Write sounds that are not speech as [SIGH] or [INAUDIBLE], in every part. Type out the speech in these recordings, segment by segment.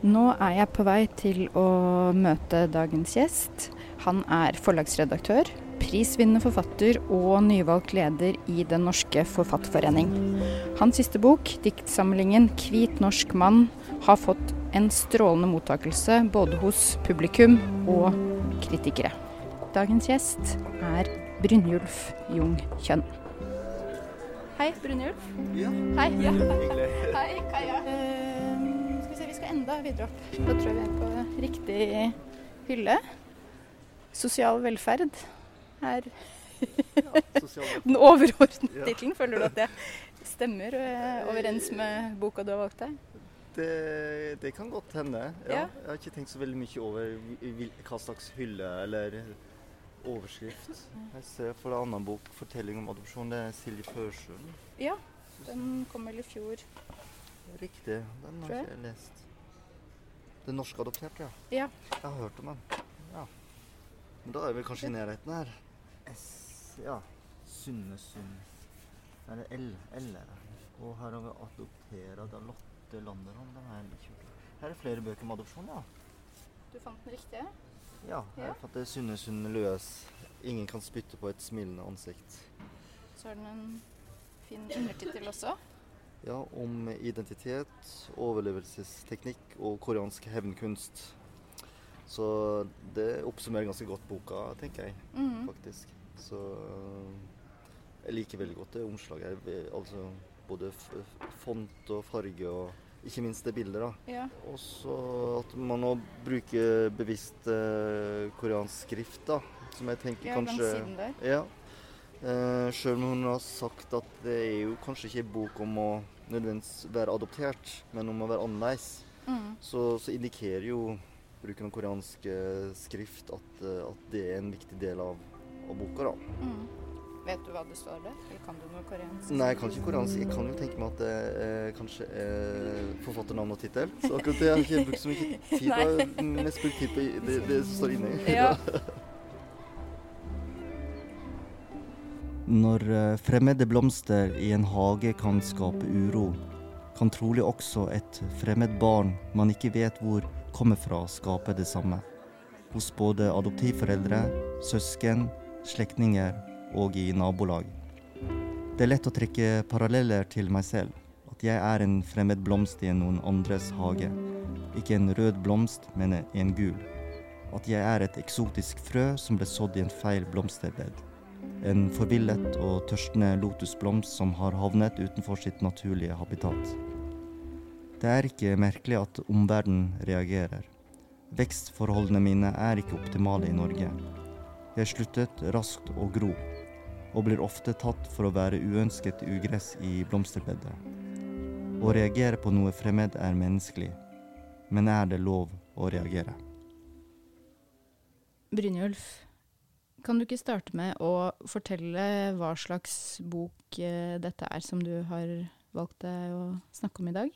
Nå er jeg på vei til å møte dagens gjest. Han er forlagsredaktør, prisvinnende forfatter og nyvalgt leder i Den norske forfatterforening. Hans siste bok, diktsamlingen 'Hvit norsk mann', har fått en strålende mottakelse både hos publikum og kritikere. Dagens gjest er Brynjulf Jung Kjønn. Hei, Brynjulf. Ja. Hei. Ja. Hei, Kaja. Enda videre opp. Da tror jeg vi er på riktig hylle. Sosial velferd er [LAUGHS] den overordnede tittelen. Føler du at det stemmer eh, overens med boka du har valgt deg? det, det kan godt hende. Ja. Jeg har ikke tenkt så veldig mye over hva slags hylle eller overskrift. Jeg ser for en annen bok, 'Fortelling om adopsjon', det er Silje Førsund. Ja, den kom vel i fjor. Riktig. Den har jeg. ikke jeg lest. Den norskadopterte, ja. Ja. Jeg har hørt om den. Ja. Men da er vi kanskje i nærheten her. S, ja. Sunnesund. Er det L? L er det. Og her har vi 'Adoptera da Lotte Landerholm'. Er jeg. Her er flere bøker om adopsjon, ja. Du fant den riktige? Ja, her Ja. fant jeg Sunnesund løs. Ingen kan spytte på et smilende ansikt. Så har den en fin undertittel også. Ja, om identitet, overlevelsesteknikk og koreansk hevnkunst. Så det oppsummerer ganske godt boka, tenker jeg. mm. faktisk. Så øh, jeg liker veldig godt det omslaget. Altså både font og farge og ikke minst det bildet. da. Ja. Og så at man nå bruker bevisst øh, koreansk skrift, da. Som jeg tenker ja, kanskje. Ja. Uh, Sjøl om hun har sagt at det er jo kanskje ikke en bok om å nødvendigvis være adoptert, men om å være annerledes, mm. så, så indikerer jo bruken av koreansk eh, skrift at, eh, at det er en viktig del av, av boka. da. Mm. Vet du hva det står der? Eller kan du noe koreansk? Nei, jeg kan ikke koreansk. Jeg kan jo tenke meg at det eh, kanskje er forfatternavn og tittel. Så akkurat det har jeg ikke brukt så mye tid på. [LAUGHS] Mest brukt tid på det, det som står inni. Ja. [LAUGHS] Når eh, fremmede blomster i en hage kan skape uro, kan trolig også et fremmed barn man ikke vet hvor kommer fra, skape det samme. Hos både adoptivforeldre, søsken, slektninger og i nabolag. Det er lett å trekke paralleller til meg selv. At jeg er en fremmed blomst i noen andres hage. Ikke en rød blomst, men en gul. At jeg er et eksotisk frø som ble sådd i en feil blomsterbed. En forvillet og tørstende lotusblomst som har havnet utenfor sitt naturlige habitat. Det er ikke merkelig at omverdenen reagerer. Vekstforholdene mine er ikke optimale i Norge. Jeg sluttet raskt å gro, og blir ofte tatt for å være uønsket ugress i blomsterbedet. Å reagere på noe fremmed er menneskelig, men er det lov å reagere? Brynjulf, kan du ikke starte med å fortelle hva slags bok eh, dette er som du har valgt deg å snakke om i dag?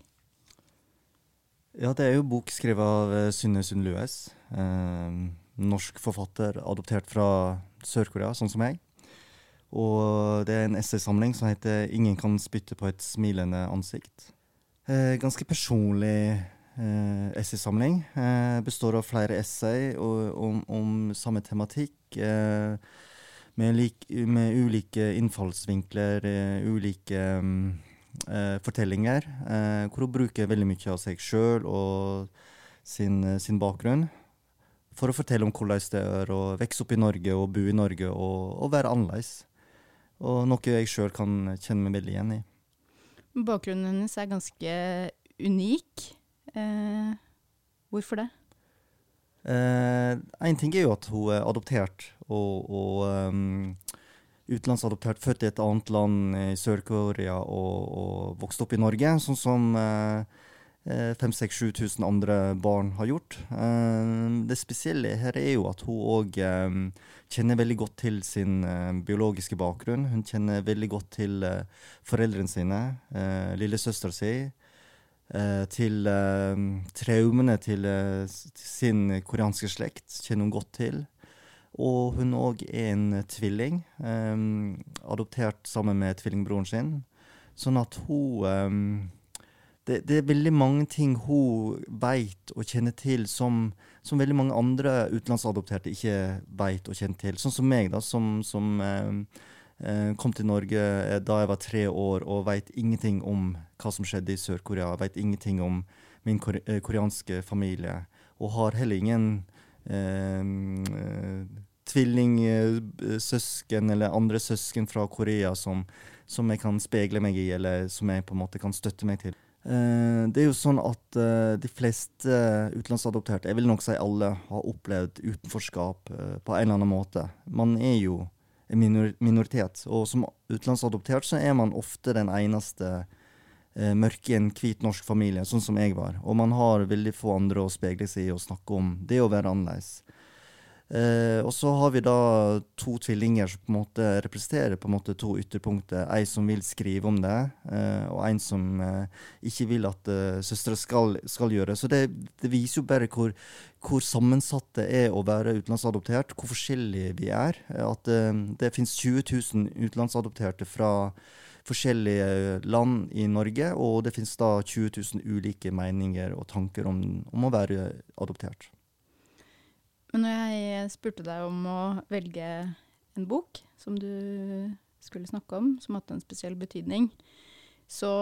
Ja, det er jo bok skrevet av eh, Synne Sund Lues. Eh, norsk forfatter adoptert fra Sør-Korea, sånn som jeg. Og det er en essaysamling som heter 'Ingen kan spytte på et smilende ansikt'. Eh, ganske personlig eh, essaysamling. Eh, består av flere essay og, om, om samme tematikk. Eh, med, lik, med ulike innfallsvinkler, eh, ulike um, uh, fortellinger. Uh, hvor hun bruker veldig mye av seg sjøl og sin, sin bakgrunn. For å fortelle om hvordan det er å vokse opp i Norge og bo i Norge og, og være annerledes. Og noe jeg sjøl kan kjenne meg veldig igjen i. Bakgrunnen hennes er ganske unik. Eh, hvorfor det? Én ting er jo at hun er adoptert, og, og um, utenlandsadoptert, født i et annet land i Sør-Korea og, og vokst opp i Norge, sånn som uh, 5000-7000 andre barn har gjort. Eh, det spesielle her er jo at hun òg kjenner veldig godt til sin eh, biologiske bakgrunn. Hun kjenner veldig godt til eh, foreldrene sine, uh, lillesøstera si. Eh, til eh, traumene til, eh, til sin koreanske slekt kjenner hun godt til. Og hun òg er en tvilling, um, adoptert sammen med tvillingbroren sin. Sånn at hun um, det, det, er veldig mange ting hun vet og kjenner til som, som veldig mange andre utenlandsadopterte ikke vet og kjenner til. Sånn som meg, da, som, som eh kom til Norge eh, da jeg var tre år og vet ingenting om hva som skjedde i Sør-Korea. Vet ingenting om min kore koreanske familie. Og har heller ingen eh, tvillingsøsken eller andre søsken fra Korea som, som jeg kan speile meg i, eller som jeg på en måte kan støtte meg til. Uh, det er jo sånn at uh, de fleste utenlandsadopterte, jeg vil nok si alle, har opplevd utenforskap på en eller annen måte. Man er jo minor minoritet, og som utenlandsadoptert så er man ofte den eneste mørke i en hvit norsk familie, sånn som jeg var. Og man har veldig få andre å speile seg i og snakke om det å være annerledes. Eh, og så har vi da to tvillinger som på en måte representerer på en måte to ytterpunkter. Ei som vil skrive om det, eh, og en som eh, ikke vil at eh, søstre skal, skal, gjøre. Så det, det, viser jo bare hvor, hvor sammensatt det er å være utenlandsadoptert, hvor forskjellige vi er. At eh, det finnes 20 000 utenlandsadopterte fra forskjellige land i Norge, og det finnes da 20 000 ulike meninger og tanker om, om å være adoptert. Men når jeg spurte deg om å velge en bok som du skulle snakke om, som hadde en spesiell betydning, så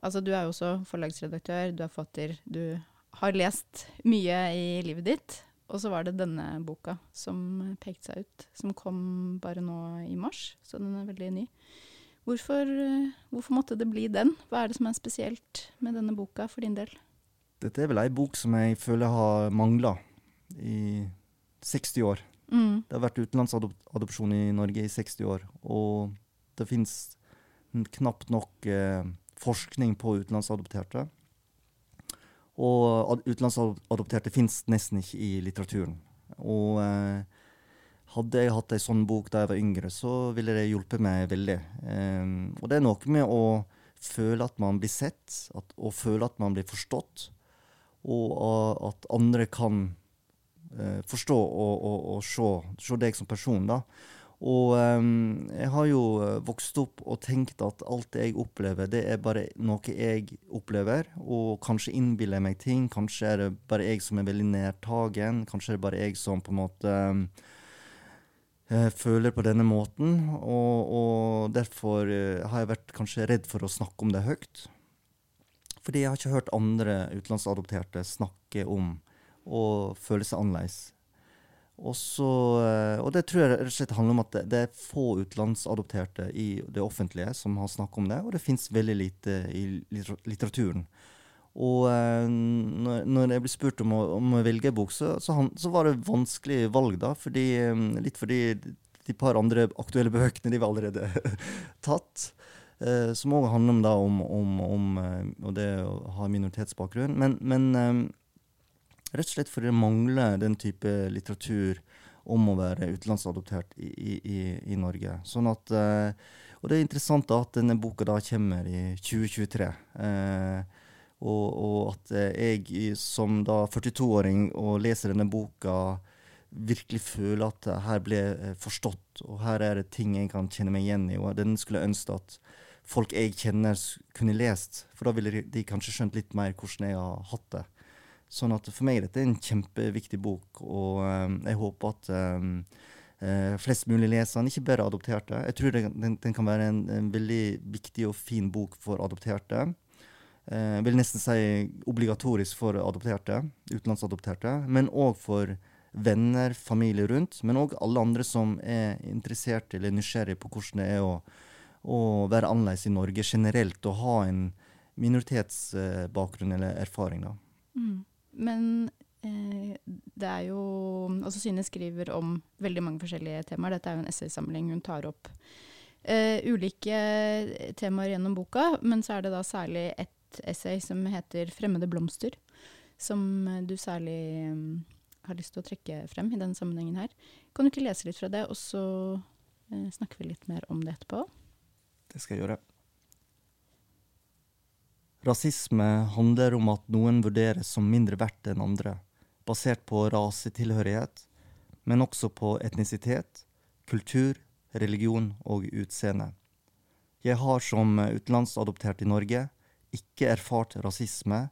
Altså, du er jo også forlagsredaktør, du er fatter, du har lest mye i livet ditt. Og så var det denne boka som pekte seg ut, som kom bare nå i mars, så den er veldig ny. Hvorfor, hvorfor måtte det bli den? Hva er det som er spesielt med denne boka for din del? Dette er vel ei bok som jeg føler har mangla i 60 år. Mm. Det har vært utenlandsadopsjon i Norge i 60 år. Og det fins knapt nok eh, forskning på utenlandsadopterte. Og utenlandsadopterte fins nesten ikke i litteraturen. Og eh, hadde jeg hatt ei sånn bok da jeg var yngre, så ville det hjulpet meg veldig. Eh, og det er noe med å føle at man blir sett, at, og føle at man blir forstått, og uh, at andre kan uh, forstå og, og, og se, se, deg som person. da. Og um, jeg har jo eh, vokst opp og tenkt at alt jeg opplever, det er bare noe jeg opplever. Og kanskje innbiller jeg meg ting. Kanskje er det bare jeg som er veldig nærtagen. Kanskje er det bare jeg som på en måte um, føler på denne måten. Og, og derfor uh, har jeg vært kanskje redd for å snakke om det høyt. Fordi jeg har ikke hørt andre utenlandsadopterte snakke om og føle seg annerledes. Og, så, eh, og det tror jeg rett og slett handler om at det, det, er få utenlandsadopterte i det offentlige som har snakket om det, og det fins veldig lite i litteraturen. Og uh, når, jeg ble spurt om å, om å velge bok, så, så, han, så, var det vanskelig valg, da. Fordi, um, litt fordi de par andre aktuelle bøkene de var allerede [LAUGHS] tatt. Som òg handler om, da, om, om, om det å ha minoritetsbakgrunn. Men, men Rett og slett fordi det mangler den type litteratur om å være utenlandsadoptert i, i, i Norge. Sånn at, uh, og det er interessant at denne boka da kommer i 2023. Uh, eh, og, og, at jeg som da 42-åring og leser denne boka, virkelig føler at her ble forstått, og her er det ting jeg kan kjenne meg igjen i. Og den skulle ønske at folk jeg kjenner, kunne lest. For da ville de kanskje skjønt litt mer hvordan jeg har hatt det. Sånn at for meg er dette en kjempeviktig bok, og um, jeg håper at uh, flest mulig leser den, ikke bare adopterte. Jeg tror den, den, den kan være en, en, veldig viktig og fin bok for adopterte. Uh, jeg vil nesten si obligatorisk for adopterte, utenlandsadopterte, men òg for venner, familie rundt, men òg alle andre som er interessert eller nysgjerrig på hvordan det er å, å være annerledes i Norge generelt, og ha en minoritetsbakgrunn eller erfaring. da. Mm. Men eh, det er jo Altså Synne skriver om veldig mange forskjellige temaer. Dette er jo en essaysamling. Hun tar opp eh, ulike temaer gjennom boka, men så er det da særlig ett essay som heter 'Fremmede blomster', som du særlig um, har lyst til å trekke frem i denne sammenhengen her. Kan du ikke lese litt fra det, og så eh, snakker vi litt mer om det etterpå? Det skal jeg gjøre. Rasisme handler om at noen vurderes som mindre verdt enn andre, basert på rasetilhørighet, men også på etnisitet, kultur, religion og utseende. Jeg har som utenlandsadoptert i Norge ikke erfart rasisme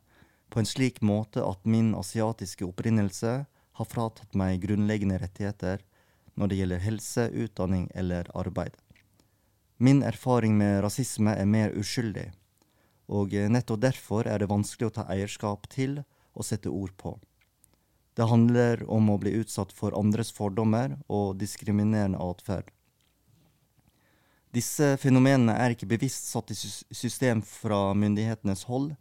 på en slik måte at min asiatiske opprinnelse har fratatt meg grunnleggende rettigheter når det gjelder helse, utdanning eller arbeid. Min erfaring med rasisme er mer uskyldig, og nettopp derfor er det vanskelig å ta eierskap til og sette ord på. Det handler om å bli utsatt for andres fordommer og diskriminerende atferd. Disse fenomenene er ikke bevisst satt i system fra myndighetenes hold,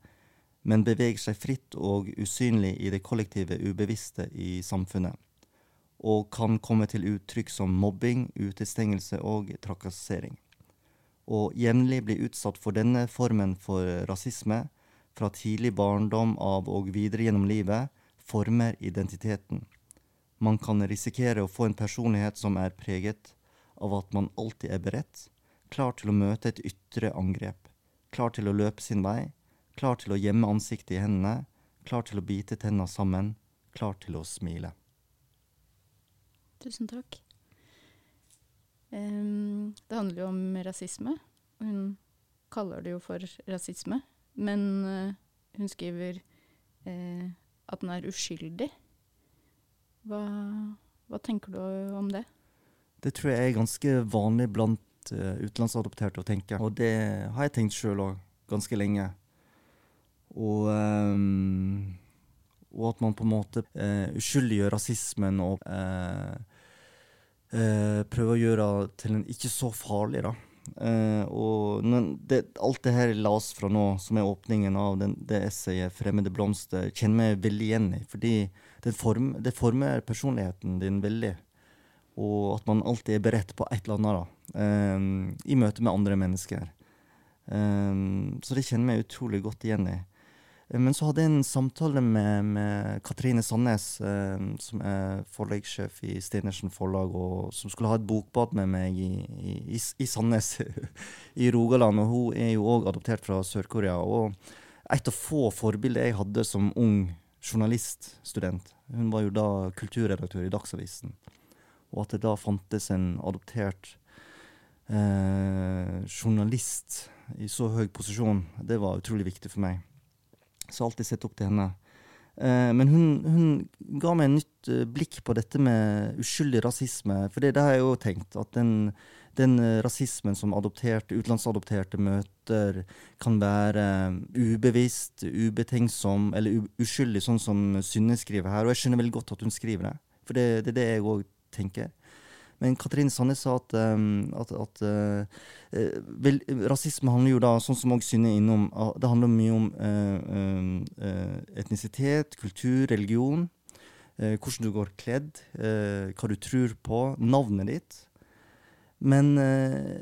men beveger seg fritt og usynlig i det kollektive ubevisste i samfunnet, og kan komme til uttrykk som mobbing, utestengelse og trakassering. Å jevnlig bli utsatt for denne formen for rasisme fra tidlig barndom av og videre gjennom livet former identiteten. Man kan risikere å få en personlighet som er preget av at man alltid er beredt, klar til å møte et ytre angrep, klar til å løpe sin vei, klar til å gjemme ansiktet i hendene, klar til å bite tenna sammen, klar til å smile. Tusen takk. Um, det handler jo om rasisme. Hun kaller det jo for rasisme, men uh, hun skriver uh, at den er uskyldig. Hva, hva tenker du om det? Det tror jeg er ganske vanlig blant uh, utenlandsadopterte å tenke. Og det har jeg tenkt sjøl òg, ganske lenge. Og, um, og, at man på en måte uskyldiggjør rasismen og uh, prøve å gjøre til en ikke så farlig, da. og det, alt det her las fra nå, som er åpningen av den, det essayet 'Fremmede blomster', kjenner jeg veldig igjen i. Fordi det, form, det former personligheten din veldig og at man alltid er beredt på et eller annet da, eh, i møte med andre mennesker. Um, så det kjenner jeg utrolig godt igjen i. Eh, men så hadde jeg en samtale med, med Katrine Sandnes, eh, som er forlagssjef i Stenersen forlag, og som skulle ha et bokbad med meg i, i, i Sandnes [LAUGHS] i Rogaland. Og hun er jo òg adoptert fra Sør-Korea. Og et av få forbilder jeg hadde som ung journaliststudent. Hun var jo da kulturredaktør i Dagsavisen og at det da fantes en adoptert eh, journalist i så høy posisjon, det var utrolig viktig for meg. Så alltid sett opp til henne. Eh, men hun, hun, ga meg et nytt uh, blikk på dette med uskyldig rasisme. For det, det har jeg jo tenkt, at den, den uh, rasismen som adopterte, utenlandsadopterte møter, kan være ubevisst, ubetenksom eller uskyldig, sånn som Synne skriver her. Og jeg skjønner veldig godt at hun skriver det. For det, det er det jeg òg tenker. Men Katrine Sanne sa at, um, at, at uh, vel, rasisme handler jo da, sånn som også Synne innom, uh, det handler mye om uh, etnisitet, kultur, religion. hvordan du går kledd, hva du tror på, navnet ditt. Men,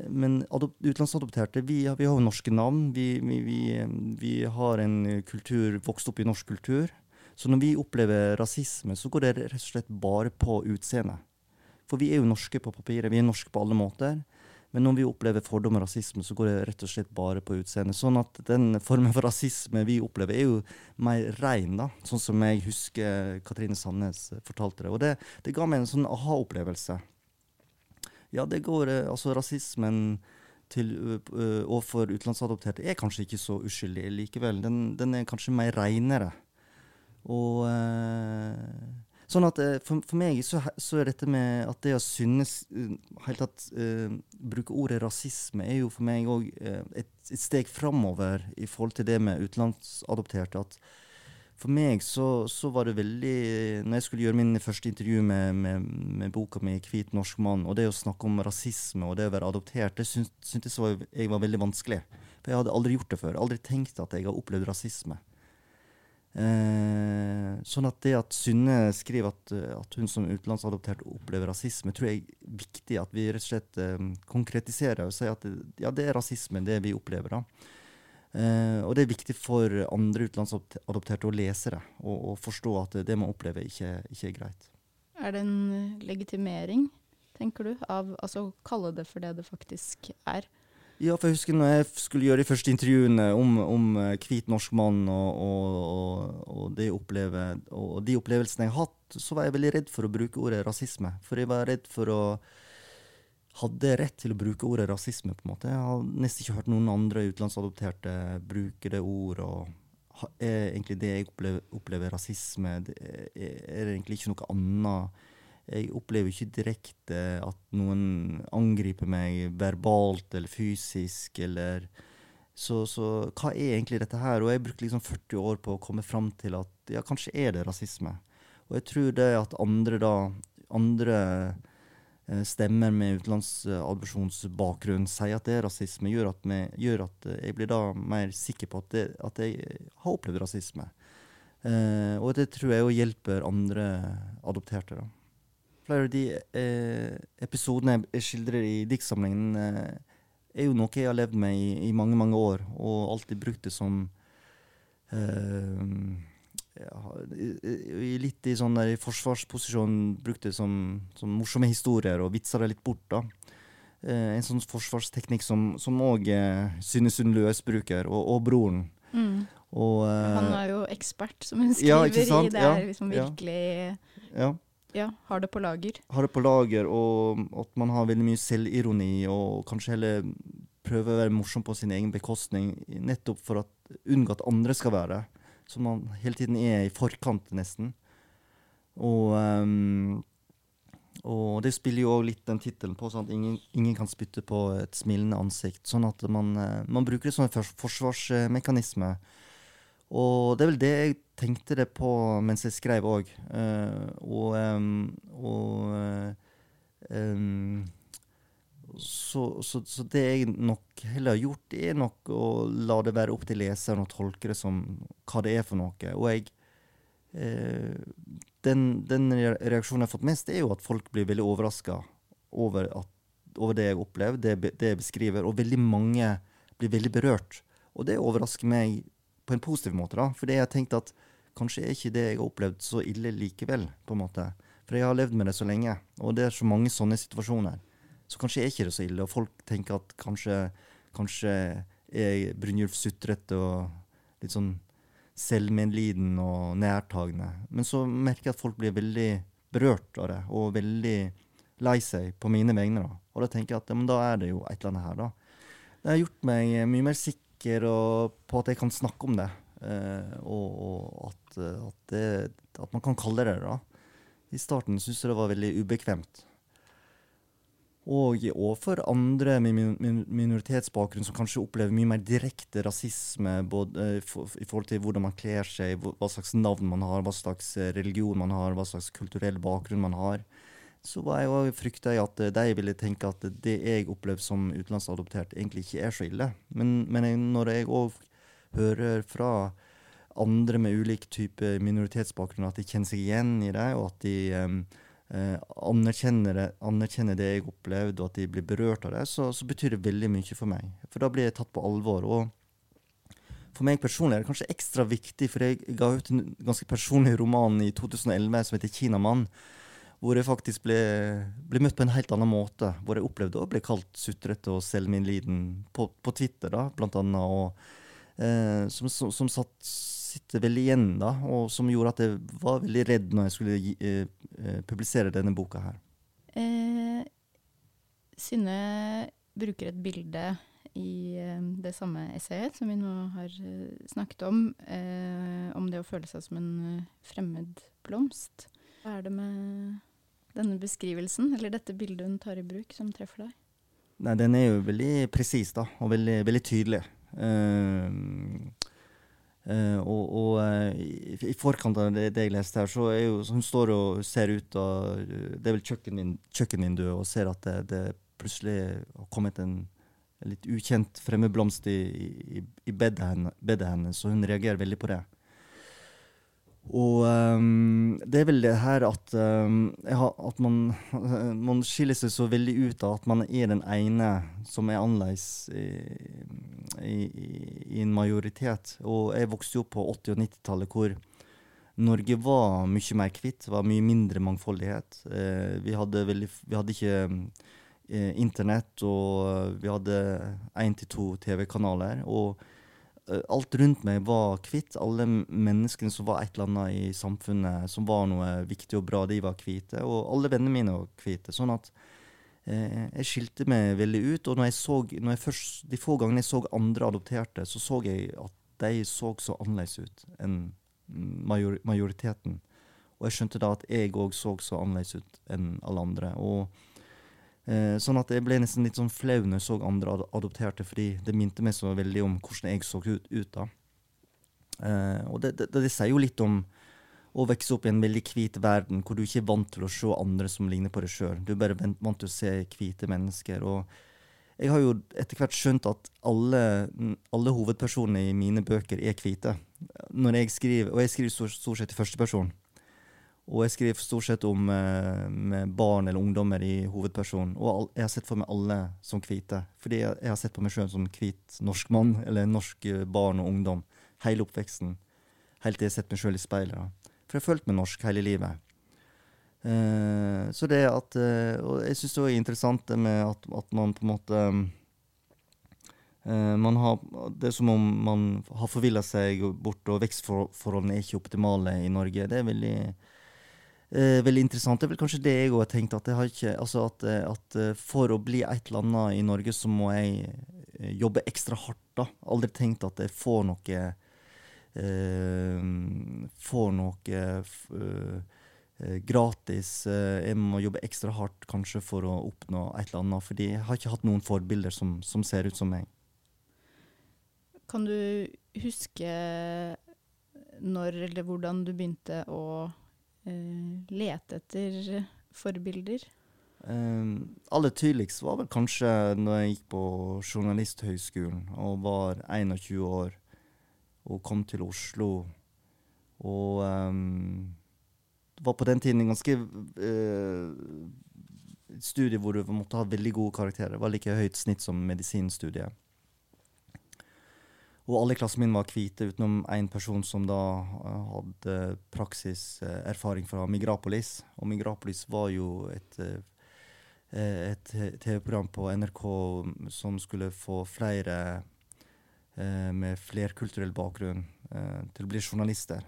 men utenlandsadopterte, vi, vi, har jo norske navn. Vi, vi, vi, har en kultur, vokst opp i norsk kultur. Så når vi opplever rasisme, så går det rett og slett bare på utseendet. For vi er jo norske på papiret, vi er norske på alle måter. Men når vi opplever fordom og rasisme, så går det rett og slett bare på utseendet. Sånn at den formen for rasisme vi opplever, er jo mer rein, da. Sånn som jeg husker Katrine Sandnes fortalte det. Og det, det ga meg en sånn aha-opplevelse. Ja, det går eh, Altså, rasismen til, uh, overfor utenlandsadopterte er kanskje ikke så uskyldig likevel. Den, den er kanskje mer reinere. Og uh, Sånn at eh, for, for meg så, så, er dette med at det å synes uh, helt tatt uh, bruke ordet rasisme, er jo for meg òg uh, et, et, steg framover i forhold til det med utenlandsadopterte. at for meg så, så, var det veldig Når jeg skulle gjøre min første intervju med, med, med boka mi 'Hvit norsk mann', og det å snakke om rasisme og det å være adoptert, det syntes jeg var veldig vanskelig. For jeg hadde aldri gjort det før. Aldri tenkt at jeg har opplevd rasisme. Eh, sånn at det at Synne skriver at, eh, at hun som utenlandsadoptert opplever rasisme, tror jeg er viktig at vi rett og slett eh, konkretiserer og sier at det, ja, det er rasisme, det vi opplever. da. Eh, og det er viktig for andre utenlandsadopterte å og, og forstå at det man opplever, ikke, ikke, er greit. Er det en eh, legitimering, tenker du, av altså kalle det for det det faktisk er? Ja, for jeg husker når jeg skulle gjøre de første intervjuene om, om eh, hvit norsk mann og, og, og, de oppleve, og, de opplevelsene jeg har hatt, så var jeg veldig redd for å bruke ordet rasisme. For jeg var redd for å hadde rett til å bruke ordet rasisme. på en måte. Jeg har nesten ikke hørt noen andre utenlandsadopterte bruke det ordet. og Er egentlig det jeg opplever, opplever rasisme, det er, er egentlig ikke noe annet. Jeg opplever ikke direkte at noen angriper meg verbalt eller fysisk. eller... Så, så, hva er egentlig dette her? Og jeg brukte liksom 40 år på å komme fram til at ja, kanskje er det rasisme. Og jeg tror det at andre da andre Eh, stemmer med utenlandsadopsjonsbakgrunn sier at det er rasisme, gjør at, vi, gjør at, jeg blir da mer sikker på at, det, at jeg har opplevd rasisme. Eh, og det tror jeg òg hjelper andre adopterte. da. Flere av de eh, episodene jeg skildrer i diktsamlingen, eh, er jo noe jeg har levd med i, i mange, mange år, og alltid brukt det som eh, litt i sånn der, i forsvarsposisjon brukte det som, som, morsomme historier og vitsa det litt bort. da. Eh, en sånn forsvarsteknikk som òg eh, Synne Sund Løs bruker, og, og broren. Mm. Og, eh, Han er jo ekspert, som hun skriver ja, i. Det er liksom virkelig ja. Ja. har det på lager. Har det på lager, og at man har veldig mye selvironi, og kanskje heller prøver å være morsom på sin egen bekostning, nettopp for å unngå at andre skal være det som man hele tiden er i forkant, nesten. Og, um, og det spiller jo òg litt den tittelen på, sånn at ingen, ingen, kan spytte på et smilende ansikt. Sånn at man, uh, man bruker det som en forsvarsmekanisme. Og det er vel det jeg tenkte det på mens jeg skrev òg. Uh, eh, og, um, og um, så, så, så, det jeg nok heller har gjort, er nok å la det være opp til leseren å tolke det som hva det er for noe. Og jeg uh, den, den, reaksjonen jeg har fått mest, er jo at folk blir veldig overraska over, over, det jeg opplever, det, det, jeg beskriver. Og veldig mange blir veldig berørt. Og det overrasker meg på en positiv måte, da. For jeg har tenkt at kanskje er ikke det jeg har opplevd, så ille likevel, på en måte. For jeg har levd med det så lenge, og det er så mange sånne situasjoner. Så kanskje er ikke det så ille. Og folk tenker at kanskje, kanskje er Brynjulf sutrete og litt sånn selvmedliden og nærtagende. Men så merker jeg at folk blir veldig berørt av det, og veldig lei seg på mine vegne. da. Og da tenker jeg at ja, da er det jo et eller annet her, da. Det har gjort meg mye mer sikker på at jeg kan snakke om det. Eh, og, og at, at, det, at, man kan kalle det det. da. I starten syntes jeg det var veldig ubekvemt. Og overfor andre med minoritetsbakgrunn som kanskje opplever mye mer direkte rasisme både eh, i forhold til hvordan man kler seg, hva slags navn man har, hva slags eh, religion man har, hva slags kulturell bakgrunn man har. Så var jeg frykta jeg at eh, de ville tenke at det jeg opplever som utenlandsadoptert, egentlig ikke er så ille. Men, men når jeg òg hører fra andre med ulik type minoritetsbakgrunn at de kjenner seg igjen i det, og at de um, eh, anerkjenner, anerkjenner, det jeg opplevde, og at de blir berørt av det, så, så, betyr det veldig mye for meg. For da blir jeg tatt på alvor. og For meg personlig er det kanskje ekstra viktig, for jeg ga ut en ganske personlig roman i 2011 som heter 'Kinamann'. Hvor jeg faktisk ble, ble, møtt på en helt annen måte. Hvor jeg opplevde å bli kalt sutrete og selvmedliden på, på Twitter, da, blant annet. Og, eh, som, som, som satt sitter veldig igjen, da, og som gjorde at jeg var veldig redd når jeg skulle gi, eh, eh, publisere denne boka her. Eh, Synne bruker et bilde i eh, det samme essayet som vi nå har eh, snakket om, eh, om det å føle seg som en fremmed blomst. Hva er det med denne beskrivelsen, eller dette bildet hun tar i bruk, som treffer deg? Nei, Den er jo veldig presis da, og veldig, veldig tydelig. Uh, Uh, og, og uh, i, forkant av det, jeg leste her, så er jo Hun står og ser ut av Det er vel kjøkkenvinduet, og ser at det, det, plutselig har kommet en, litt ukjent fremmedblomst i, i, i bedet hennes, så hun reagerer veldig på det. Og um, det er vel det her at, um, at man, [LAUGHS] man, skiller seg så veldig ut av at man er den ene som er annerledes i, i, i, en majoritet. Og jeg vokste jo opp på 80- og 90-tallet hvor Norge var mye mer kvitt. Var mye mindre mangfoldighet. Eh, vi, hadde veldig, vi, hadde ikke eh, internett, og vi hadde én til to TV-kanaler. og alt rundt meg var hvitt. Alle menneskene som var et eller annet i samfunnet som var noe viktig og bra, de var hvite. Og alle vennene mine var hvite. Sånn at eh, Jeg skilte meg veldig ut. Og når jeg så, når jeg først, de få gangene jeg så andre adopterte, så så jeg at de så så annerledes ut enn major, majoriteten. Og jeg skjønte da at jeg òg så så annerledes ut enn alle andre. Og eh, Sånn at jeg ble nesten litt sånn flau når jeg så andre ad adopterte, fordi det minte meg så veldig om hvordan jeg så ut. ut da. Eh, og det, det, det, sier jo litt om å vokse opp i en veldig hvit verden, hvor du ikke er vant til å se andre som ligner på deg sjøl. Du er bare vant til å se hvite mennesker. og jeg har jo etter hvert skjønt at alle, alle hovedpersonene i mine bøker er hvite. Når jeg skriver, Og jeg skriver stort sett i førsteperson. Og jeg skriver stort sett om eh, barn eller ungdommer i hovedpersonen. Og jeg har sett for meg alle som hvite. Fordi jeg, har sett på meg sjøl som hvit norsk mann eller norsk eh, barn og ungdom. Hele oppveksten. Helt til jeg har sett meg sjøl i speilet. For jeg har følt meg norsk hele livet. Uh, så det at uh, Og jeg syns det er interessant det med at, at, man på en måte man har, Det er som om man har forvilla seg bort, og vekstforholdene er ikke optimale i Norge. Det er veldig veldig interessant. Det er vel kanskje det jeg òg har tenkt. At, ikke, altså at, at, for å bli et eller annet i Norge, så må jeg jobbe ekstra hardt. da. Aldri tenkt at jeg får noe Får noe Eh, gratis. Eh, jeg må jobbe ekstra hardt kanskje for å oppnå et eller annet. Fordi jeg har ikke hatt noen forbilder som, som ser ut som meg. Kan du huske når eller hvordan du begynte å eh, lete etter forbilder? Um, aller tydeligst var vel kanskje når jeg gikk på Journalisthøgskolen og var 21 år og kom til Oslo. Og um, var på den tiden en ganske uh, studie hvor du måtte ha veldig gode karakterer. Det var like høyt snitt som medisinstudiet. Og alle i klassen min var hvite, utenom én person som da uh, hadde praksiserfaring fra Migrapolis. Og Migrapolis var jo et, et TV-program på NRK som skulle få flere med flerkulturell bakgrunn til å bli journalister.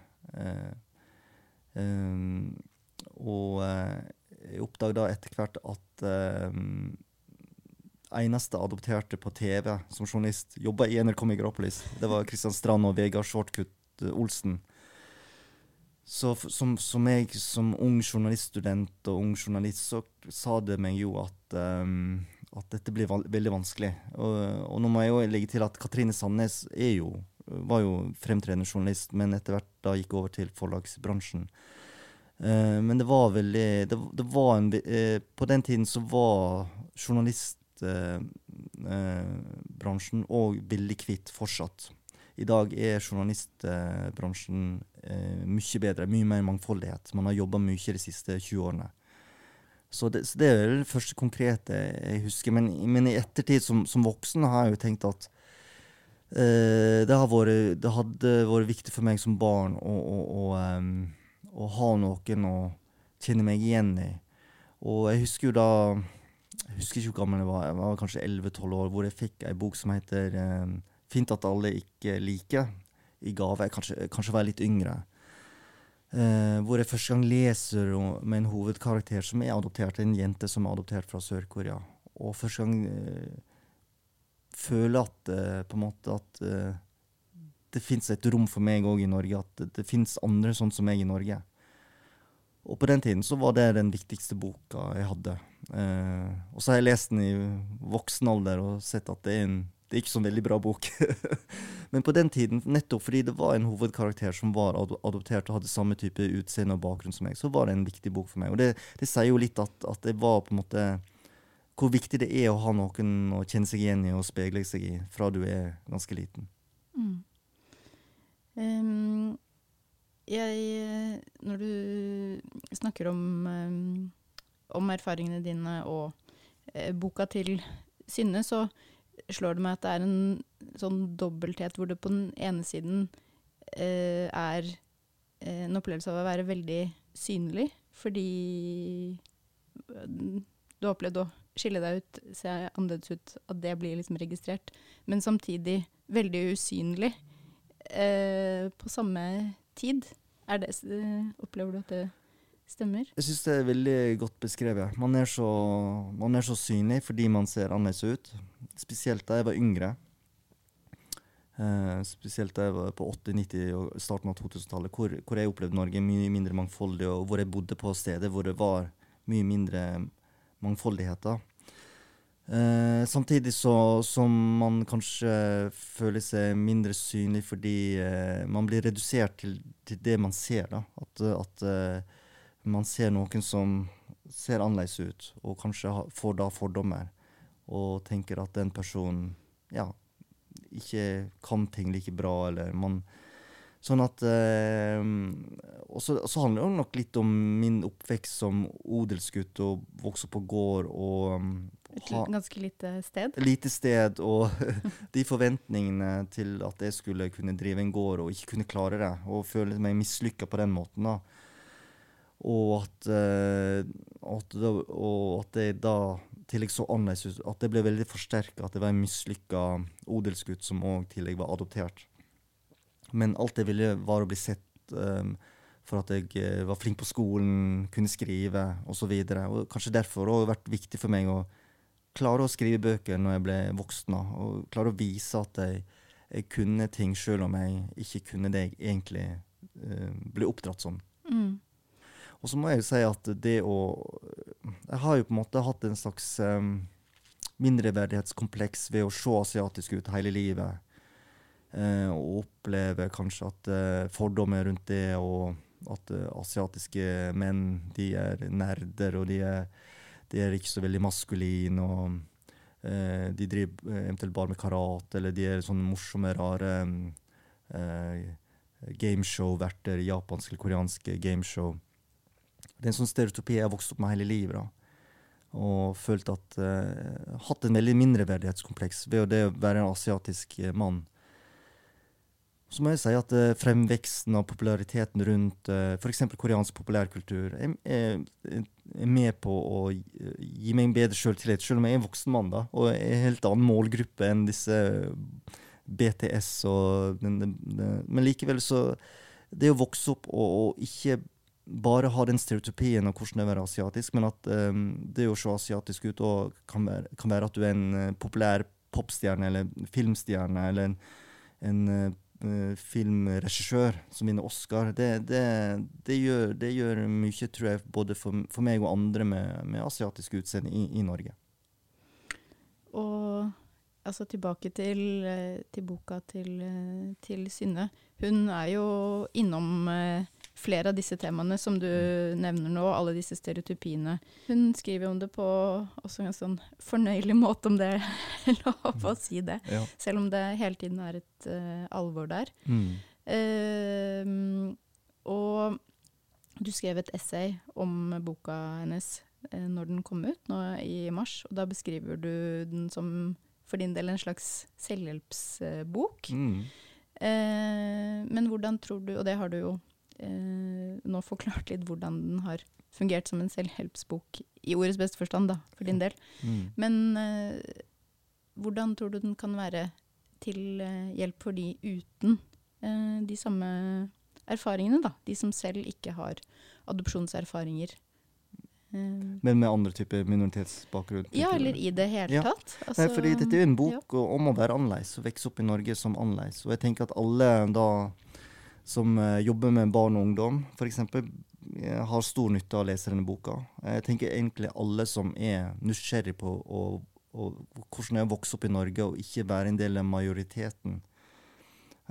Og jeg oppdaga etter hvert at eneste adopterte på TV som journalist jobba i NRK Migropolis. Det var Kristian Strand og Vegard Shortcut eh, Olsen. Så som, som, jeg som ung journaliststudent og ung journalist, så sa det meg jo at, um, at dette blir veldig vanskelig. Og, og, nå må jeg jo legge til at Katrine Sandnes jo, var jo fremtredende journalist, men etter hvert da gikk over til forlagsbransjen. Uh, men det var veldig det, det var en, uh, På den tiden så var journalistbransjen og òg veldig kvitt fortsatt. I dag er journalistbransjen mye bedre, mye mer mangfoldighet. Man har jobba mye de siste 20 årene. Så det, så det, er det første konkrete jeg husker. Men, men i ettertid, som, som, voksen, har jeg jo tenkt at det, vært, det, hadde vært viktig for meg som barn å, å, å um, å ha noen å kjenne meg igjen i. Og jeg husker jo da Jeg husker ikke hvor gammel jeg var, jeg var kanskje 11-12 år, hvor jeg fikk ei bok som heter eh, 'Fint at alle ikke liker', i gave. Kanskje, kanskje var jeg litt yngre. Eh, hvor jeg første gang leser med en hovedkarakter som er adoptert, en jente som er adoptert fra Sør-Korea. Og første gang eh, føler at eh, på en måte at eh, det fins et rom for meg òg i Norge. At det, det fins andre sånn som meg i Norge. Og på den tiden så var det den viktigste boka jeg hadde. Eh, og så har jeg lest den i voksen alder og sett at det er, en, det er ikke så veldig bra bok. [LAUGHS] Men på den tiden, nettopp fordi det var en hovedkarakter som var adoptert og hadde samme type utseende og bakgrunn som meg, så var det en viktig bok for meg. Og det, det sier jo litt at, at, det var på en måte Hvor viktig det er å ha noen å kjenne seg igjen i og speile seg i fra du er ganske liten. Mm. Um, jeg Når du snakker om, um, om erfaringene dine og eh, boka til Synne, så slår det meg at det er en sånn dobbelthet hvor det på den ene siden eh, er uh, en opplevelse av å være veldig synlig, fordi du har opplevd å skille deg ut, se annerledes ut, at det blir liksom registrert, men samtidig veldig usynlig eh, på samme tid. Det, opplever du at det stemmer? Jeg syns det er veldig godt beskrevet. Man er, så, man er så synlig fordi man ser annerledes ut. Spesielt da jeg var yngre. Eh, spesielt da jeg var på 80-, 90- og starten av 2000-tallet, hvor, hvor, jeg opplevde Norge mye mindre mangfoldig, og hvor jeg bodde på steder hvor det var mye mindre mangfoldigheter. Eh, samtidig så, som man kanskje føler seg mindre synlig fordi eh, man blir redusert til, til, det man ser. da. At, at eh, man ser noen som ser annerledes ut, og kanskje får da fordommer, og tenker at den personen ja, ikke kan ting like bra, eller man Sånn at eh, Og så handler det nok litt om min oppvekst som odelsgutt og vokse på gård og Et ha, ganske lite sted? Lite sted, og [LAUGHS] de forventningene til at jeg skulle kunne drive en gård og ikke kunne klare det, og føle meg mislykka på den måten. da. Og at, uh, at, da, og at jeg da tillegg så annerledes ut. At det ble veldig forsterka at det var en mislykka odelsgutt som òg tillegg var adoptert. Men alt jeg ville, var å bli sett um, for at jeg uh, var flink på skolen, kunne skrive osv. Kanskje derfor har det vært viktig for meg å klare å skrive bøker når jeg ble voksen. Og klare å vise at jeg, jeg kunne ting sjøl om jeg ikke kunne det jeg egentlig uh, ble oppdratt som. Mm. Og så må jeg jo si at det å Jeg har jo på en måte hatt en slags um, mindreverdighetskompleks ved å se asiatisk ut hele livet. Uh, og oppleve kanskje at uh, fordommer rundt det, og at uh, asiatiske menn de er nerder, og de er, de er ikke så veldig maskuline. og De driver eventuelt bare med karate, eller de er sånne morsomme, rare gameshow-verter. Japanske eller koreanske gameshow. Det er en sånn stereotypi jeg har vokst opp med hele livet. da. Og følt at uh, Hatt en veldig mindreverdighetskompleks ved det å være en asiatisk uh, mann. Så må jeg si at uh, fremveksten av populariteten rundt uh, f.eks. koreansk populærkultur er, er, er, med på å gi meg en bedre selvtillit, selv om jeg er en voksen mann da, og er en helt annen målgruppe enn disse BTS og den, den, den, Men likevel så Det å vokse opp og, og ikke bare ha den stereotypien av hvordan det er å være asiatisk, men at um, det å se asiatisk ut kan være, kan, være, at du er en uh, populær popstjerne eller filmstjerne eller en, en uh, filmregissør som vinner Oscar. Det, det, det, gjør, det, gjør, mye, tror jeg, både for, for meg og andre med, med asiatisk utseende i, i, Norge. Og altså tilbake til, til boka til, til, Synne. Hun er jo innom uh, flere av disse temaene som du nevner nå, alle disse stereotypiene. Hun skriver om det på også en sånn fornøyelig måte, om det er [LAUGHS] lov å si det. Ja. Selv om det hele tiden er et uh, alvor der. Mm. Uh, og du skrev et essay om boka hennes uh, når den kom ut, nå i mars. Og da beskriver du den som for din del en slags selvhjelpsbok. Mm. Eh, men hvordan tror du, og det har du jo eh, nå forklart litt hvordan den har fungert som en selvhjelpsbok i ordets beste forstand, da, for din del. Mm. Men eh, hvordan tror du den kan være til eh, hjelp for de uten eh, de samme erfaringene, da? De som selv ikke har adopsjonserfaringer. Eh, Men med andre typer minoritetsbakgrunn? Ja, eller i det hele ja. tatt. Altså, Nei, fordi dette er jo en bok ja. om å være annerledes, og vokse opp i Norge som annerledes. Og jeg tenker at alle da som uh, jobber med barn og ungdom, f.eks., eh, har stor nytte av å lese denne boka. Jeg tenker egentlig alle som er nysgjerrig på å, å, hvordan det er å vokse opp i Norge og ikke være en del av majoriteten,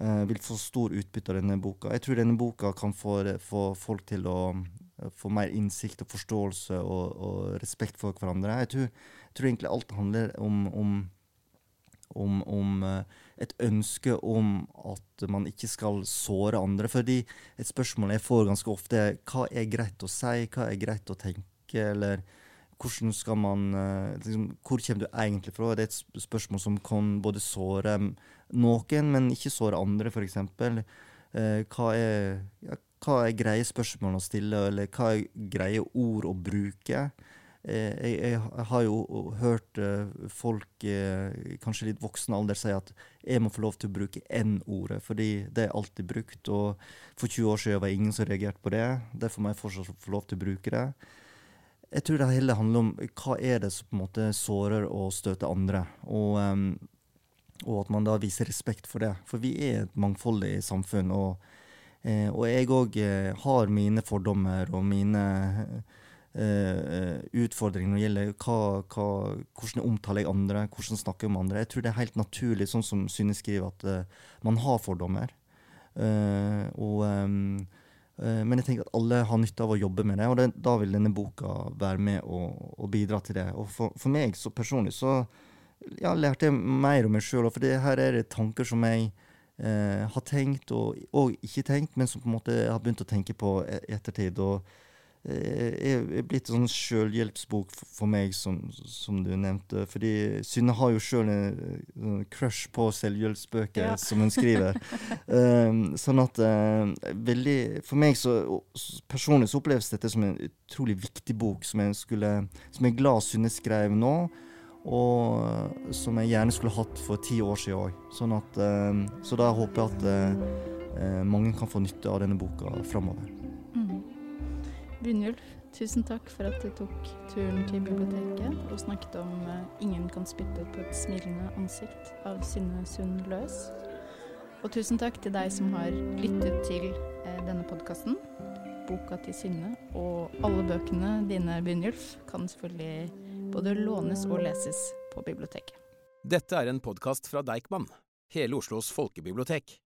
uh, vil få stor utbytte av denne boka. Jeg tror denne boka kan få, få folk til å få mer innsikt og forståelse og, og respekt for hverandre. Jeg tror, jeg tror, egentlig alt handler om, om, om, om uh, et ønske om at man ikke skal såre andre. Fordi et spørsmål jeg får ganske ofte, er hva er greit å si, hva er greit å tenke, eller hvordan skal man eh, liksom, Hvor kommer du egentlig fra? Det er et spørsmål som kan både såre noen, men ikke såre andre, f.eks. Eh, hva, ja, hva er greie spørsmål å stille, eller hva er greie ord å bruke? Eh, jeg, jeg, har jo hørt eh, folk, eh, kanskje litt voksen alder, si at jeg må få lov til å bruke N-ordet, fordi det er alltid brukt. Og for 20 år siden var det ingen som reagerte på det. Derfor må jeg fortsatt få lov til å bruke det. Jeg tror det hele handler om hva er det som på en måte sårer og støter andre. Og, og at man da viser respekt for det. For vi er et mangfoldig samfunn. Og, og jeg òg har mine fordommer og mine Uh, utfordringer når det gjelder hva, hva, hvordan jeg omtaler jeg andre, hvordan jeg snakker om andre. Jeg tror det er helt naturlig, sånn som Synne skriver, at uh, man har fordommer. Uh, og, um, men jeg tenker at alle har nytte av å jobbe med det, og det, da vil denne boka være med og, og bidra til det. Og for, for meg så personlig så ja, lærte jeg mer om meg sjøl, for det her er det tanker som jeg har tenkt og, og, ikke tenkt, men som på en måte jeg har begynt å tenke på i e-, ettertid. og Eh, er blitt en sånn selvhjelpsbok for meg, som, som, du nevnte. Fordi Synne har jo sjøl en, crush på selvhjelpsbøker ja. som hun skriver. um, [LAUGHS] sånn at uh, veldig For meg så personlig så oppleves dette som en utrolig viktig bok, som jeg, skulle, som jeg er glad Synne skrev nå. Og som jeg gjerne skulle hatt for ti år siden òg. Sånn uh, så da håper jeg at uh, mange kan få nytte av denne boka framover. Brynjulf, tusen takk for at du tok turen til biblioteket og snakket om uh, 'Ingen kan spytte på et smilende ansikt' av Synne Sund Løs. Og tusen takk til deg som har lyttet til uh, denne podkasten. Boka til Synne og alle bøkene dine, Brynjulf, kan selvfølgelig både lånes og leses på biblioteket. Dette er en podkast fra Deichman, hele Oslos folkebibliotek.